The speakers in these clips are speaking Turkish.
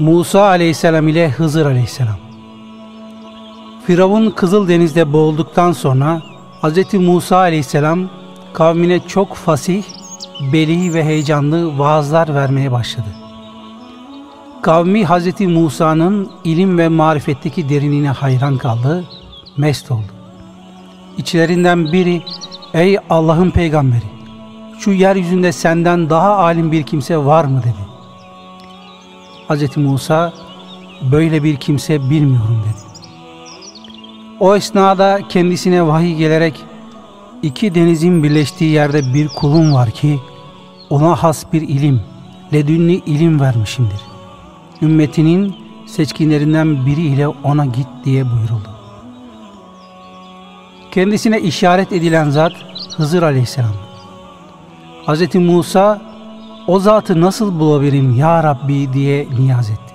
Musa aleyhisselam ile Hızır aleyhisselam. Firavun Kızıldeniz'de boğulduktan sonra Hz. Musa aleyhisselam kavmine çok fasih, beli ve heyecanlı vaazlar vermeye başladı. Kavmi Hz. Musa'nın ilim ve marifetteki derinliğine hayran kaldı, mest oldu. İçlerinden biri, ey Allah'ın peygamberi, şu yeryüzünde senden daha alim bir kimse var mı dedi. Hz. Musa, böyle bir kimse bilmiyorum dedi. O esnada kendisine vahiy gelerek iki denizin birleştiği yerde bir kulum var ki ona has bir ilim, ledünni ilim vermişimdir. Ümmetinin seçkinlerinden biriyle ona git diye buyuruldu. Kendisine işaret edilen zat Hızır Aleyhisselam. Hz. Musa o zatı nasıl bulabilirim ya Rabbi diye niyaz etti.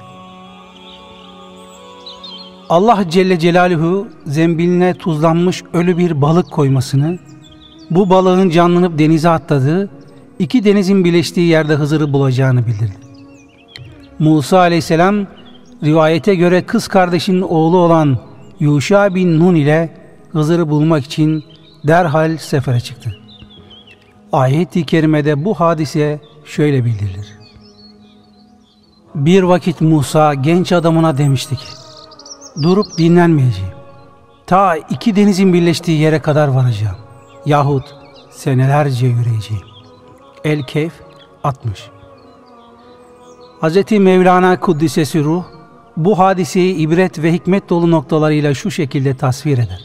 Allah Celle Celaluhu zembiline tuzlanmış ölü bir balık koymasını, bu balığın canlanıp denize atladığı, iki denizin birleştiği yerde Hızır'ı bulacağını bildirdi. Musa aleyhisselam rivayete göre kız kardeşinin oğlu olan Yuşa bin Nun ile Hızır'ı bulmak için derhal sefere çıktı. Ayet-i kerimede bu hadise şöyle bildirilir. Bir vakit Musa genç adamına demişti ki, durup dinlenmeyeceğim. Ta iki denizin birleştiği yere kadar varacağım. Yahut senelerce yürüyeceğim. El-Keyf 60 Hz. Mevlana Kuddisesi Ruh bu hadiseyi ibret ve hikmet dolu noktalarıyla şu şekilde tasvir eder.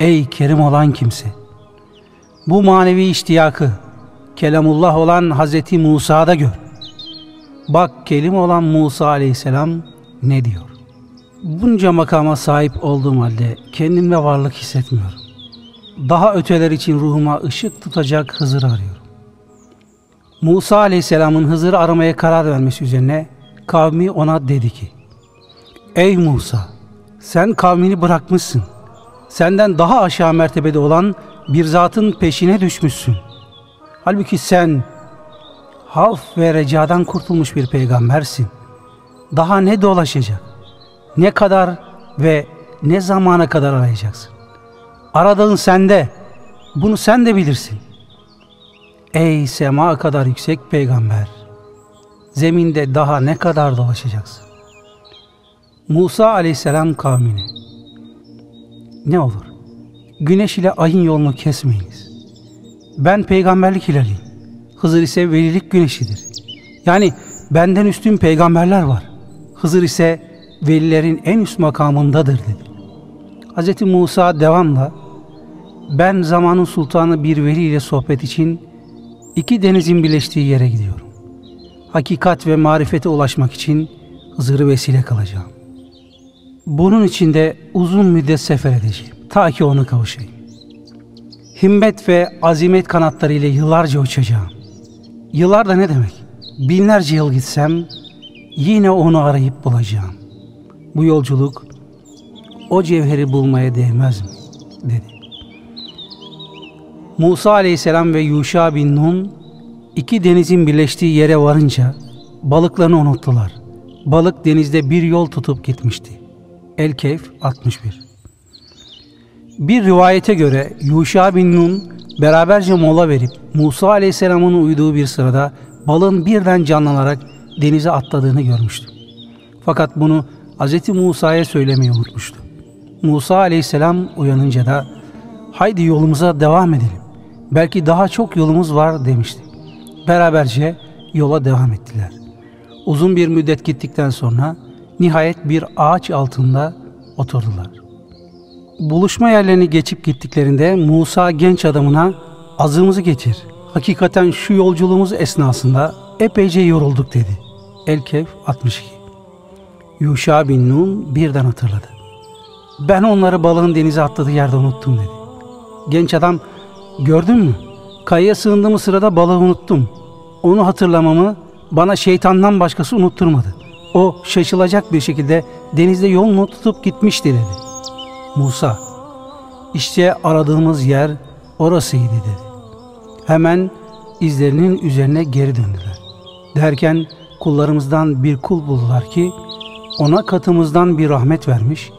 Ey kerim olan kimse! Bu manevi iştiyakı kelamullah olan Hz. Musa'da gör. Bak kelim olan Musa aleyhisselam ne diyor? Bunca makama sahip olduğum halde kendimde varlık hissetmiyorum. Daha öteler için ruhuma ışık tutacak Hızır arıyorum. Musa aleyhisselamın Hızır'ı aramaya karar vermesi üzerine kavmi ona dedi ki Ey Musa sen kavmini bırakmışsın. Senden daha aşağı mertebede olan bir zatın peşine düşmüşsün. Halbuki sen haf ve recadan kurtulmuş bir peygambersin. Daha ne dolaşacak? Ne kadar ve ne zamana kadar arayacaksın? Aradığın sende. Bunu sen de bilirsin. Ey sema kadar yüksek peygamber! Zeminde daha ne kadar dolaşacaksın? Musa aleyhisselam kavmine Ne olur? Güneş ile ayın yolunu kesmeyiniz. Ben peygamberlik hilaliyim. Hızır ise velilik güneşidir. Yani benden üstün peygamberler var. Hızır ise velilerin en üst makamındadır dedi. Hz. Musa devamla ben zamanın sultanı bir veli ile sohbet için iki denizin birleştiği yere gidiyorum. Hakikat ve marifete ulaşmak için Hızır'ı vesile kalacağım. Bunun için de uzun müddet sefer edeceğim. Ta ki ona kavuşayım. Himmet ve azimet kanatlarıyla yıllarca uçacağım. Yıllar da ne demek? Binlerce yıl gitsem yine onu arayıp bulacağım. Bu yolculuk o cevheri bulmaya değmez mi? dedi. Musa aleyhisselam ve Yuşa bin Nun iki denizin birleştiği yere varınca balıklarını unuttular. Balık denizde bir yol tutup gitmişti. El-Keyf 61 Bir rivayete göre Yuşa bin Nun beraberce mola verip Musa aleyhisselamın uyduğu bir sırada balığın birden canlanarak denize atladığını görmüştü. Fakat bunu Hz. Musa'ya söylemeyi unutmuştu. Musa aleyhisselam uyanınca da haydi yolumuza devam edelim. Belki daha çok yolumuz var demişti. Beraberce yola devam ettiler. Uzun bir müddet gittikten sonra nihayet bir ağaç altında oturdular. Buluşma yerlerini geçip gittiklerinde Musa genç adamına azığımızı getir. Hakikaten şu yolculuğumuz esnasında epeyce yorulduk dedi. El-Kehf 62 Yuşa bin Nun birden hatırladı. Ben onları balığın denize atladığı yerde unuttum dedi. Genç adam gördün mü? Kayaya sığındığım sırada balığı unuttum. Onu hatırlamamı bana şeytandan başkası unutturmadı. O şaşılacak bir şekilde denizde yolunu tutup gitmişti dedi. Musa, işte aradığımız yer orasıydı dedi. Hemen izlerinin üzerine geri döndüler. Derken kullarımızdan bir kul buldular ki ona katımızdan bir rahmet vermiş,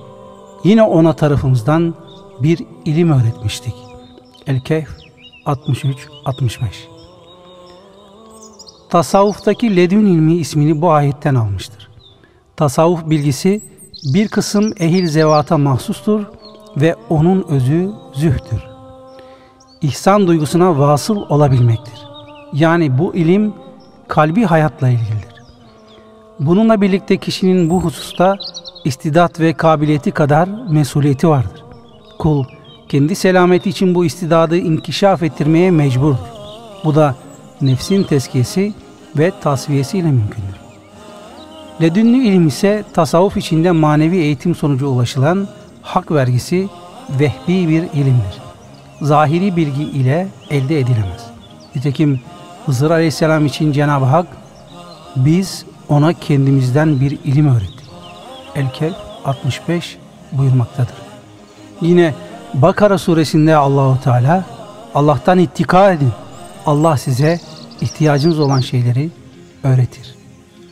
yine ona tarafımızdan bir ilim öğretmiştik. El-Kehf 63-65 Tasavvuftaki ledün ilmi ismini bu ayetten almıştır. Tasavvuf bilgisi bir kısım ehil zevata mahsustur ve onun özü zühtür. İhsan duygusuna vasıl olabilmektir. Yani bu ilim kalbi hayatla ilgilidir. Bununla birlikte kişinin bu hususta istidat ve kabiliyeti kadar mesuliyeti vardır. Kul kendi selameti için bu istidadı inkişaf ettirmeye mecburdur. Bu da nefsin tezkiyesi ve tasfiyesiyle mümkündür. Ledünlü ilim ise tasavvuf içinde manevi eğitim sonucu ulaşılan hak vergisi vehbi bir ilimdir. Zahiri bilgi ile elde edilemez. Nitekim Hızır Aleyhisselam için Cenab-ı Hak biz ona kendimizden bir ilim öğrettik. El-Kehf 65 buyurmaktadır. Yine Bakara suresinde Allahu Teala Allah'tan ittika edin. Allah size ihtiyacınız olan şeyleri öğretir.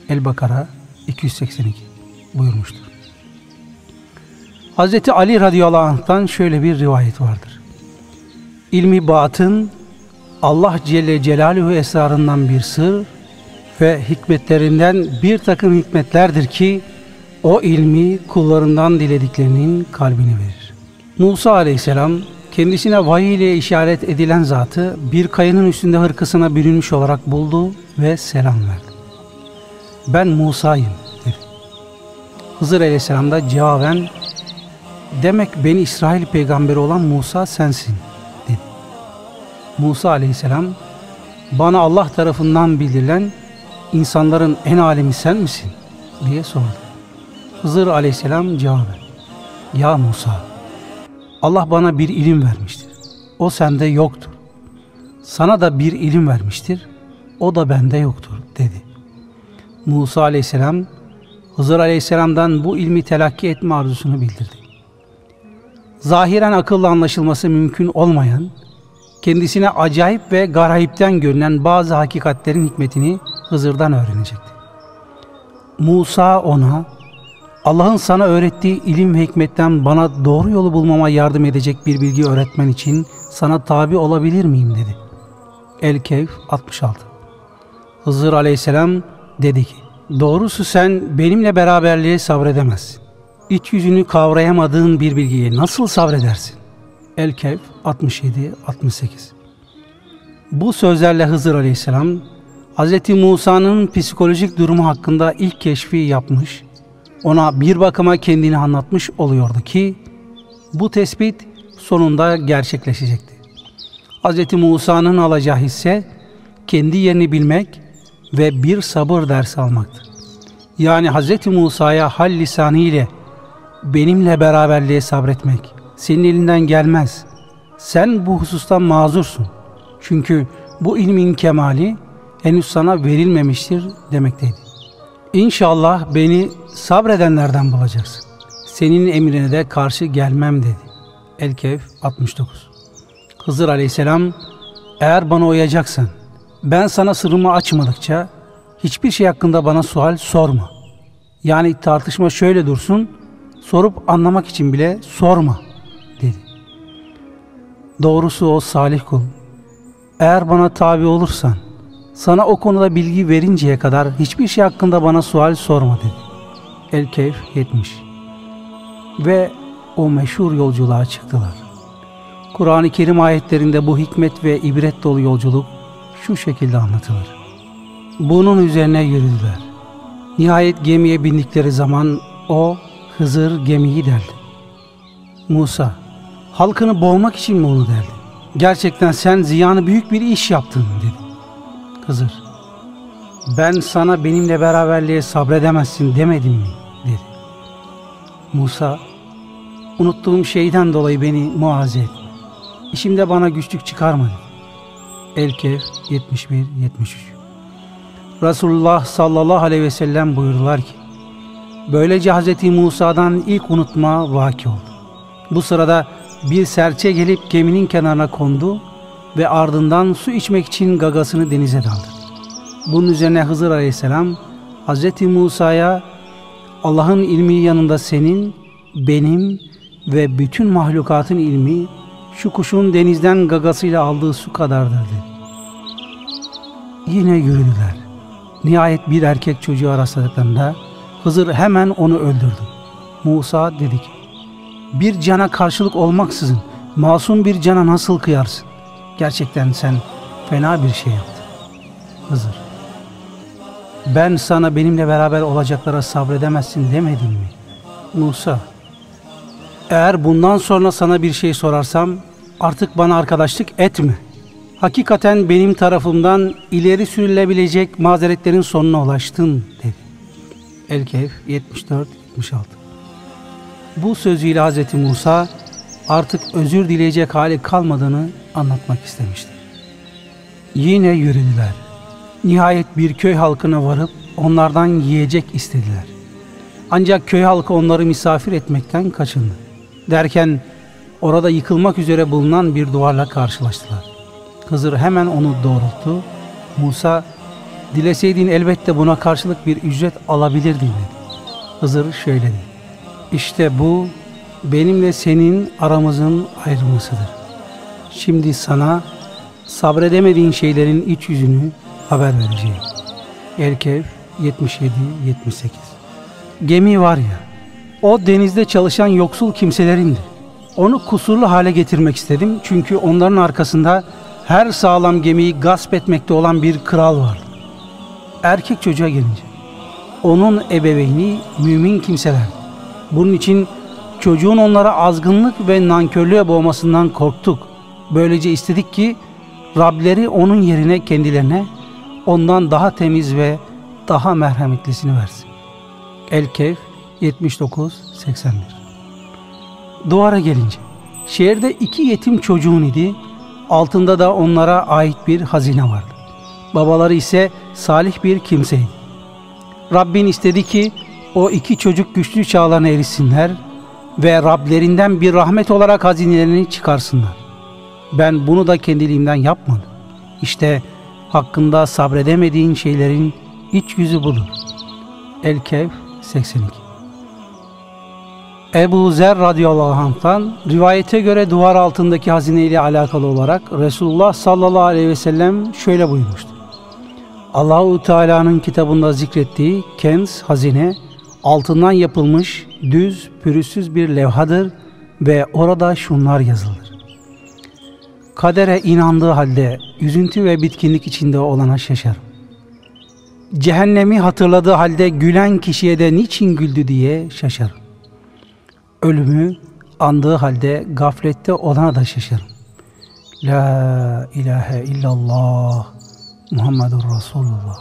El-Bakara 282 buyurmuştur. Hz. Ali radıyallahu anh'tan şöyle bir rivayet vardır. İlmi batın Allah Celle Celaluhu esrarından bir sır ve hikmetlerinden bir takım hikmetlerdir ki o ilmi kullarından dilediklerinin kalbini verir. Musa aleyhisselam kendisine vahiy ile işaret edilen zatı bir kayanın üstünde hırkasına bürünmüş olarak buldu ve selam verdi. Ben Musa'yım dedi. Hızır aleyhisselam da cevaben demek beni İsrail peygamberi olan Musa sensin dedi. Musa aleyhisselam bana Allah tarafından bildirilen insanların en alemi sen misin diye sordu. Hızır aleyhisselam cevaben ya Musa Allah bana bir ilim vermiştir. O sende yoktur. Sana da bir ilim vermiştir. O da bende yoktur dedi. Musa aleyhisselam Hızır aleyhisselamdan bu ilmi telakki etme arzusunu bildirdi. Zahiren akılla anlaşılması mümkün olmayan, kendisine acayip ve garayipten görünen bazı hakikatlerin hikmetini Hızır'dan öğrenecekti. Musa ona Allah'ın sana öğrettiği ilim ve hikmetten bana doğru yolu bulmama yardım edecek bir bilgi öğretmen için sana tabi olabilir miyim dedi. El-Keyf 66 Hızır aleyhisselam dedi ki Doğrusu sen benimle beraberliğe sabredemezsin. İç yüzünü kavrayamadığın bir bilgiye nasıl sabredersin? El-Kehf 67-68 Bu sözlerle Hızır aleyhisselam Hz. Musa'nın psikolojik durumu hakkında ilk keşfi yapmış ona bir bakıma kendini anlatmış oluyordu ki bu tespit sonunda gerçekleşecekti. Hz. Musa'nın alacağı hisse kendi yerini bilmek ve bir sabır dersi almaktı. Yani Hz. Musa'ya hal lisanı ile benimle beraberliğe sabretmek senin elinden gelmez. Sen bu hususta mazursun. Çünkü bu ilmin kemali henüz sana verilmemiştir demekteydi. İnşallah beni sabredenlerden bulacaksın. Senin emrine de karşı gelmem dedi. El-Kehf 69 Hızır aleyhisselam eğer bana uyacaksan ben sana sırrımı açmadıkça hiçbir şey hakkında bana sual sorma. Yani tartışma şöyle dursun sorup anlamak için bile sorma dedi. Doğrusu o salih kul. Eğer bana tabi olursan sana o konuda bilgi verinceye kadar hiçbir şey hakkında bana sual sorma dedi. El-Keyf 70 Ve o meşhur yolculuğa çıktılar. Kur'an-ı Kerim ayetlerinde bu hikmet ve ibret dolu yolculuk şu şekilde anlatılır. Bunun üzerine yürüdüler. Nihayet gemiye bindikleri zaman o Hızır gemiyi deldi. Musa, halkını boğmak için mi onu deldi? Gerçekten sen ziyanı büyük bir iş yaptın dedi. Hızır, ben sana benimle beraberliğe sabredemezsin demedim mi? dedi. Musa, unuttuğum şeyden dolayı beni muaze etme. İşimde bana güçlük çıkarma dedi. El-Kehf 71-73 Resulullah sallallahu aleyhi ve sellem buyurdular ki Böylece Hz. Musa'dan ilk unutma vaki oldu. Bu sırada bir serçe gelip geminin kenarına kondu ve ardından su içmek için gagasını denize daldı. Bunun üzerine Hızır Aleyhisselam Hz. Musa'ya Allah'ın ilmi yanında senin, benim ve bütün mahlukatın ilmi şu kuşun denizden gagasıyla aldığı su kadardır dedi. Yine yürüdüler. Nihayet bir erkek çocuğu rastladıklarında Hızır hemen onu öldürdü. Musa dedi ki, bir cana karşılık olmaksızın masum bir cana nasıl kıyarsın? Gerçekten sen fena bir şey yaptın. Hızır, ben sana benimle beraber olacaklara sabredemezsin demedim mi? Musa, eğer bundan sonra sana bir şey sorarsam artık bana arkadaşlık etme. Hakikaten benim tarafımdan ileri sürülebilecek mazeretlerin sonuna ulaştın dedi. El-Kehf 74-76 Bu sözüyle Hz. Musa artık özür dileyecek hali kalmadığını anlatmak istemişti. Yine yürüdüler. Nihayet bir köy halkına varıp onlardan yiyecek istediler. Ancak köy halkı onları misafir etmekten kaçındı. Derken orada yıkılmak üzere bulunan bir duvarla karşılaştılar. Hızır hemen onu doğrulttu. Musa, dileseydin elbette buna karşılık bir ücret alabilirdin dedi. Hızır şöyle dedi. İşte bu benimle senin aramızın ayrılmasıdır. Şimdi sana sabredemediğin şeylerin iç yüzünü haber vereceğim. Erkev 77-78 Gemi var ya, o denizde çalışan yoksul kimselerindir. Onu kusurlu hale getirmek istedim çünkü onların arkasında her sağlam gemiyi gasp etmekte olan bir kral var. Erkek çocuğa gelince, onun ebeveyni mümin kimseler. Bunun için çocuğun onlara azgınlık ve nankörlüğe boğmasından korktuk. Böylece istedik ki Rableri onun yerine kendilerine ondan daha temiz ve daha merhametlisini versin. El-Kehf 79-81 Duvara gelince, şehirde iki yetim çocuğun idi, altında da onlara ait bir hazine vardı. Babaları ise salih bir kimseydi. Rabbin istedi ki o iki çocuk güçlü çağlarına erişsinler ve Rablerinden bir rahmet olarak hazinelerini çıkarsınlar. Ben bunu da kendiliğimden yapmadım. İşte hakkında sabredemediğin şeylerin iç yüzü budur. El-Kehf 82 Ebu Zer radıyallahu anh'tan rivayete göre duvar altındaki hazine ile alakalı olarak Resulullah sallallahu aleyhi ve sellem şöyle buyurmuştu. Allahu Teala'nın kitabında zikrettiği kenz hazine altından yapılmış düz pürüzsüz bir levhadır ve orada şunlar yazılır. Kadere inandığı halde üzüntü ve bitkinlik içinde olana şaşarım. Cehennemi hatırladığı halde gülen kişiye de niçin güldü diye şaşarım. Ölümü andığı halde gaflette olana da şaşarım. La ilahe illallah Muhammedur Resulullah.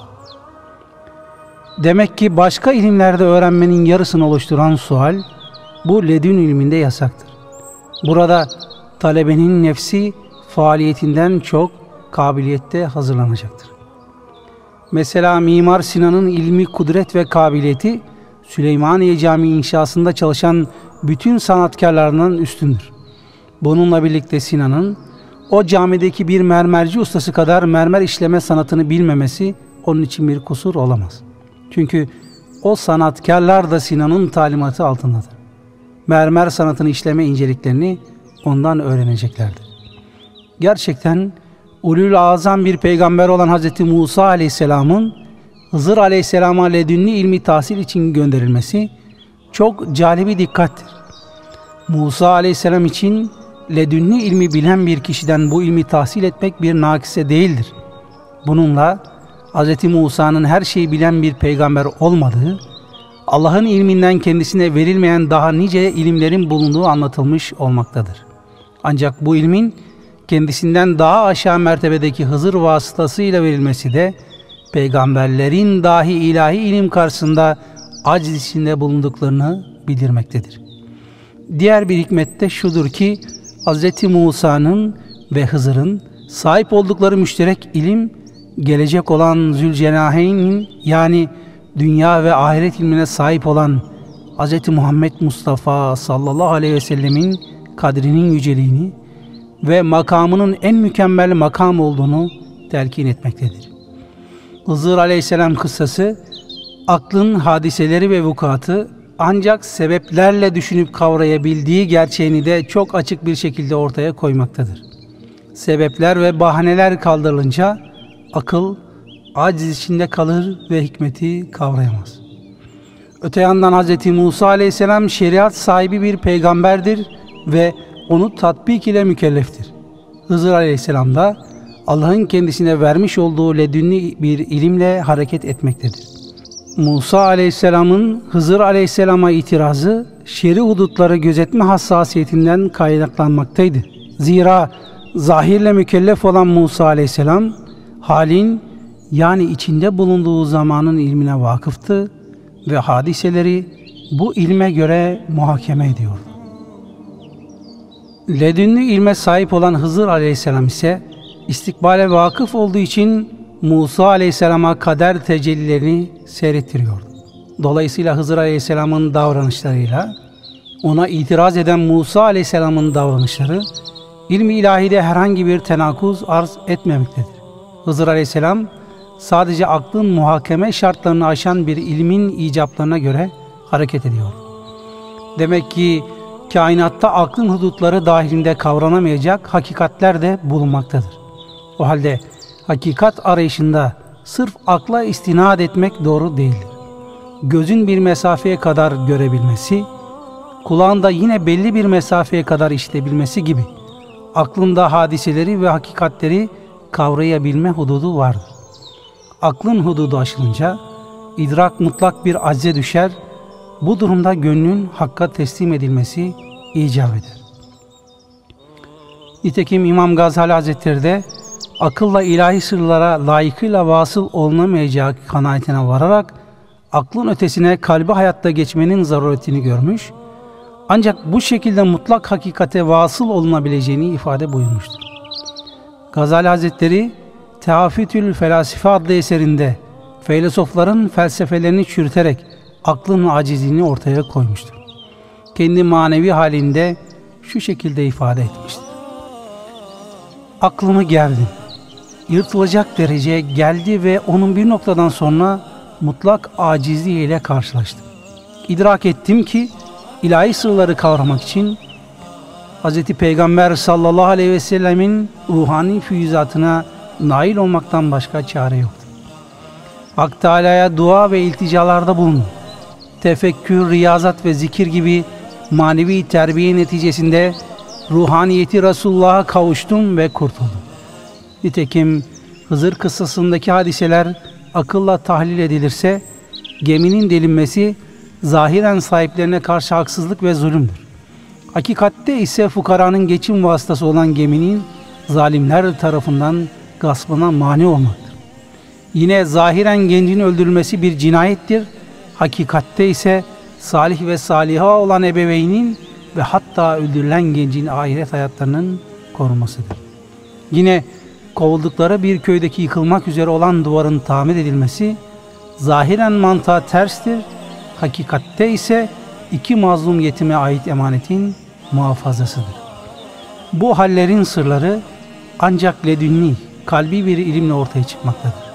Demek ki başka ilimlerde öğrenmenin yarısını oluşturan sual bu ledün ilminde yasaktır. Burada talebenin nefsi faaliyetinden çok kabiliyette hazırlanacaktır. Mesela Mimar Sinan'ın ilmi kudret ve kabiliyeti Süleymaniye Camii inşasında çalışan bütün sanatkarlarından üstündür. Bununla birlikte Sinan'ın o camideki bir mermerci ustası kadar mermer işleme sanatını bilmemesi onun için bir kusur olamaz. Çünkü o sanatkarlar da Sinan'ın talimatı altındadır. Mermer sanatını işleme inceliklerini ondan öğreneceklerdir. Gerçekten ulul azam bir peygamber olan Hz. Musa aleyhisselamın Hızır aleyhisselama ledünni ilmi tahsil için gönderilmesi çok calibi dikkattir. Musa aleyhisselam için ledünni ilmi bilen bir kişiden bu ilmi tahsil etmek bir nakise değildir. Bununla Hz. Musa'nın her şeyi bilen bir peygamber olmadığı, Allah'ın ilminden kendisine verilmeyen daha nice ilimlerin bulunduğu anlatılmış olmaktadır. Ancak bu ilmin kendisinden daha aşağı mertebedeki Hızır vasıtasıyla verilmesi de peygamberlerin dahi ilahi ilim karşısında aciz içinde bulunduklarını bildirmektedir. Diğer bir hikmette şudur ki Hz. Musa'nın ve Hızır'ın sahip oldukları müşterek ilim gelecek olan Zülcenaheyn'in yani dünya ve ahiret ilmine sahip olan Hz. Muhammed Mustafa sallallahu aleyhi ve sellemin kadrinin yüceliğini ve makamının en mükemmel makam olduğunu telkin etmektedir. Hızır aleyhisselam kıssası aklın hadiseleri ve vukuatı ancak sebeplerle düşünüp kavrayabildiği gerçeğini de çok açık bir şekilde ortaya koymaktadır. Sebepler ve bahaneler kaldırılınca akıl aciz içinde kalır ve hikmeti kavrayamaz. Öte yandan Hz. Musa aleyhisselam şeriat sahibi bir peygamberdir ve onu tatbik ile mükelleftir. Hızır aleyhisselam da Allah'ın kendisine vermiş olduğu ledünni bir ilimle hareket etmektedir. Musa aleyhisselamın Hızır aleyhisselama itirazı şeri hudutları gözetme hassasiyetinden kaynaklanmaktaydı. Zira zahirle mükellef olan Musa aleyhisselam halin yani içinde bulunduğu zamanın ilmine vakıftı ve hadiseleri bu ilme göre muhakeme ediyordu. Ledünlü ilme sahip olan Hızır aleyhisselam ise istikbale vakıf olduğu için Musa aleyhisselama kader tecellilerini seyrettiriyordu. Dolayısıyla Hızır aleyhisselamın davranışlarıyla ona itiraz eden Musa aleyhisselamın davranışları ilmi ilahide herhangi bir tenakuz arz etmemektedir. Hızır aleyhisselam sadece aklın muhakeme şartlarını aşan bir ilmin icaplarına göre hareket ediyor. Demek ki kainatta aklın hudutları dahilinde kavranamayacak hakikatler de bulunmaktadır. O halde hakikat arayışında sırf akla istinad etmek doğru değildir. Gözün bir mesafeye kadar görebilmesi, kulağın da yine belli bir mesafeye kadar işitebilmesi gibi aklında hadiseleri ve hakikatleri kavrayabilme hududu vardır. Aklın hududu aşılınca idrak mutlak bir acze düşer, bu durumda gönlün hakka teslim edilmesi icap eder. Nitekim İmam Gazali Hazretleri de akılla ilahi sırlara layıkıyla vasıl olunamayacağı kanaatine vararak aklın ötesine kalbi hayatta geçmenin zaruretini görmüş ancak bu şekilde mutlak hakikate vasıl olunabileceğini ifade buyurmuştur. Gazali Hazretleri Tehafütül Felasife adlı eserinde filozofların felsefelerini çürüterek aklın acizliğini ortaya koymuştur. Kendi manevi halinde şu şekilde ifade etmiştir. Aklımı gerdim. Yırtılacak dereceye geldi ve onun bir noktadan sonra mutlak acizliği ile karşılaştım. İdrak ettim ki ilahi sırları kavramak için Hz. Peygamber sallallahu aleyhi ve sellemin ruhani füyüzatına nail olmaktan başka çare yoktur. Hak Teala'ya dua ve ilticalarda bulun. Tefekkür, riyazat ve zikir gibi manevi terbiye neticesinde ruhaniyeti Resulullah'a kavuştum ve kurtuldum. Nitekim Hızır kıssasındaki hadiseler akılla tahlil edilirse geminin delinmesi zahiren sahiplerine karşı haksızlık ve zulümdür. Hakikatte ise fukaranın geçim vasıtası olan geminin zalimler tarafından gaspına mani olmaktır. Yine zahiren gencin öldürülmesi bir cinayettir. Hakikatte ise salih ve saliha olan ebeveynin ve hatta öldürülen gencin ahiret hayatlarının korunmasıdır. Yine kovuldukları bir köydeki yıkılmak üzere olan duvarın tamir edilmesi zahiren mantığa terstir. Hakikatte ise iki mazlum yetime ait emanetin muhafazasıdır. Bu hallerin sırları ancak ledünni, kalbi bir ilimle ortaya çıkmaktadır.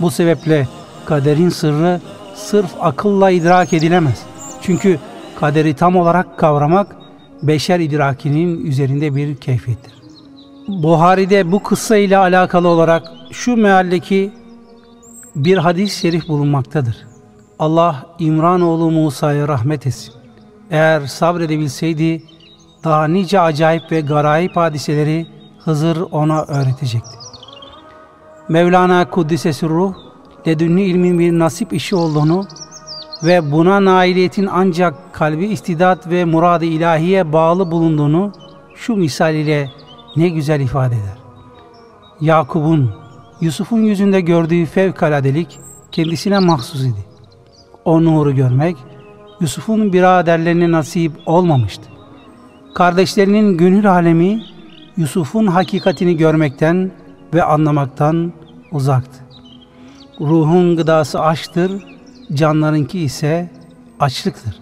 Bu sebeple kaderin sırrı sırf akılla idrak edilemez. Çünkü kaderi tam olarak kavramak beşer idrakinin üzerinde bir keyfiyettir. Buhari'de bu kıssa ile alakalı olarak şu mealdeki bir hadis-i şerif bulunmaktadır. Allah İmranoğlu Musa'ya rahmet etsin. Eğer sabredebilseydi daha nice acayip ve garayip hadiseleri Hızır ona öğretecekti. Mevlana Kuddisesi Ruh, ledünni ilmin bir nasip işi olduğunu ve buna nailiyetin ancak kalbi istidat ve murad-ı ilahiye bağlı bulunduğunu şu misal ile ne güzel ifade eder. Yakup'un, Yusuf'un yüzünde gördüğü fevkaladelik kendisine mahsus idi. O nuru görmek, Yusuf'un biraderlerine nasip olmamıştı. Kardeşlerinin gönül alemi, Yusuf'un hakikatini görmekten ve anlamaktan uzaktı. Ruhun gıdası açtır, canlarınki ise açlıktır.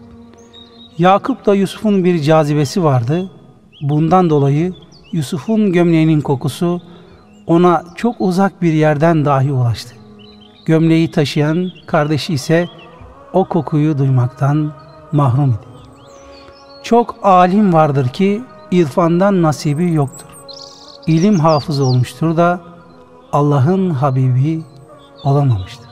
Yakup da Yusuf'un bir cazibesi vardı. Bundan dolayı Yusuf'un gömleğinin kokusu ona çok uzak bir yerden dahi ulaştı. Gömleği taşıyan kardeşi ise o kokuyu duymaktan mahrum idi. Çok alim vardır ki irfandan nasibi yoktur. İlim hafız olmuştur da Allah'ın Habibi olamamıştır.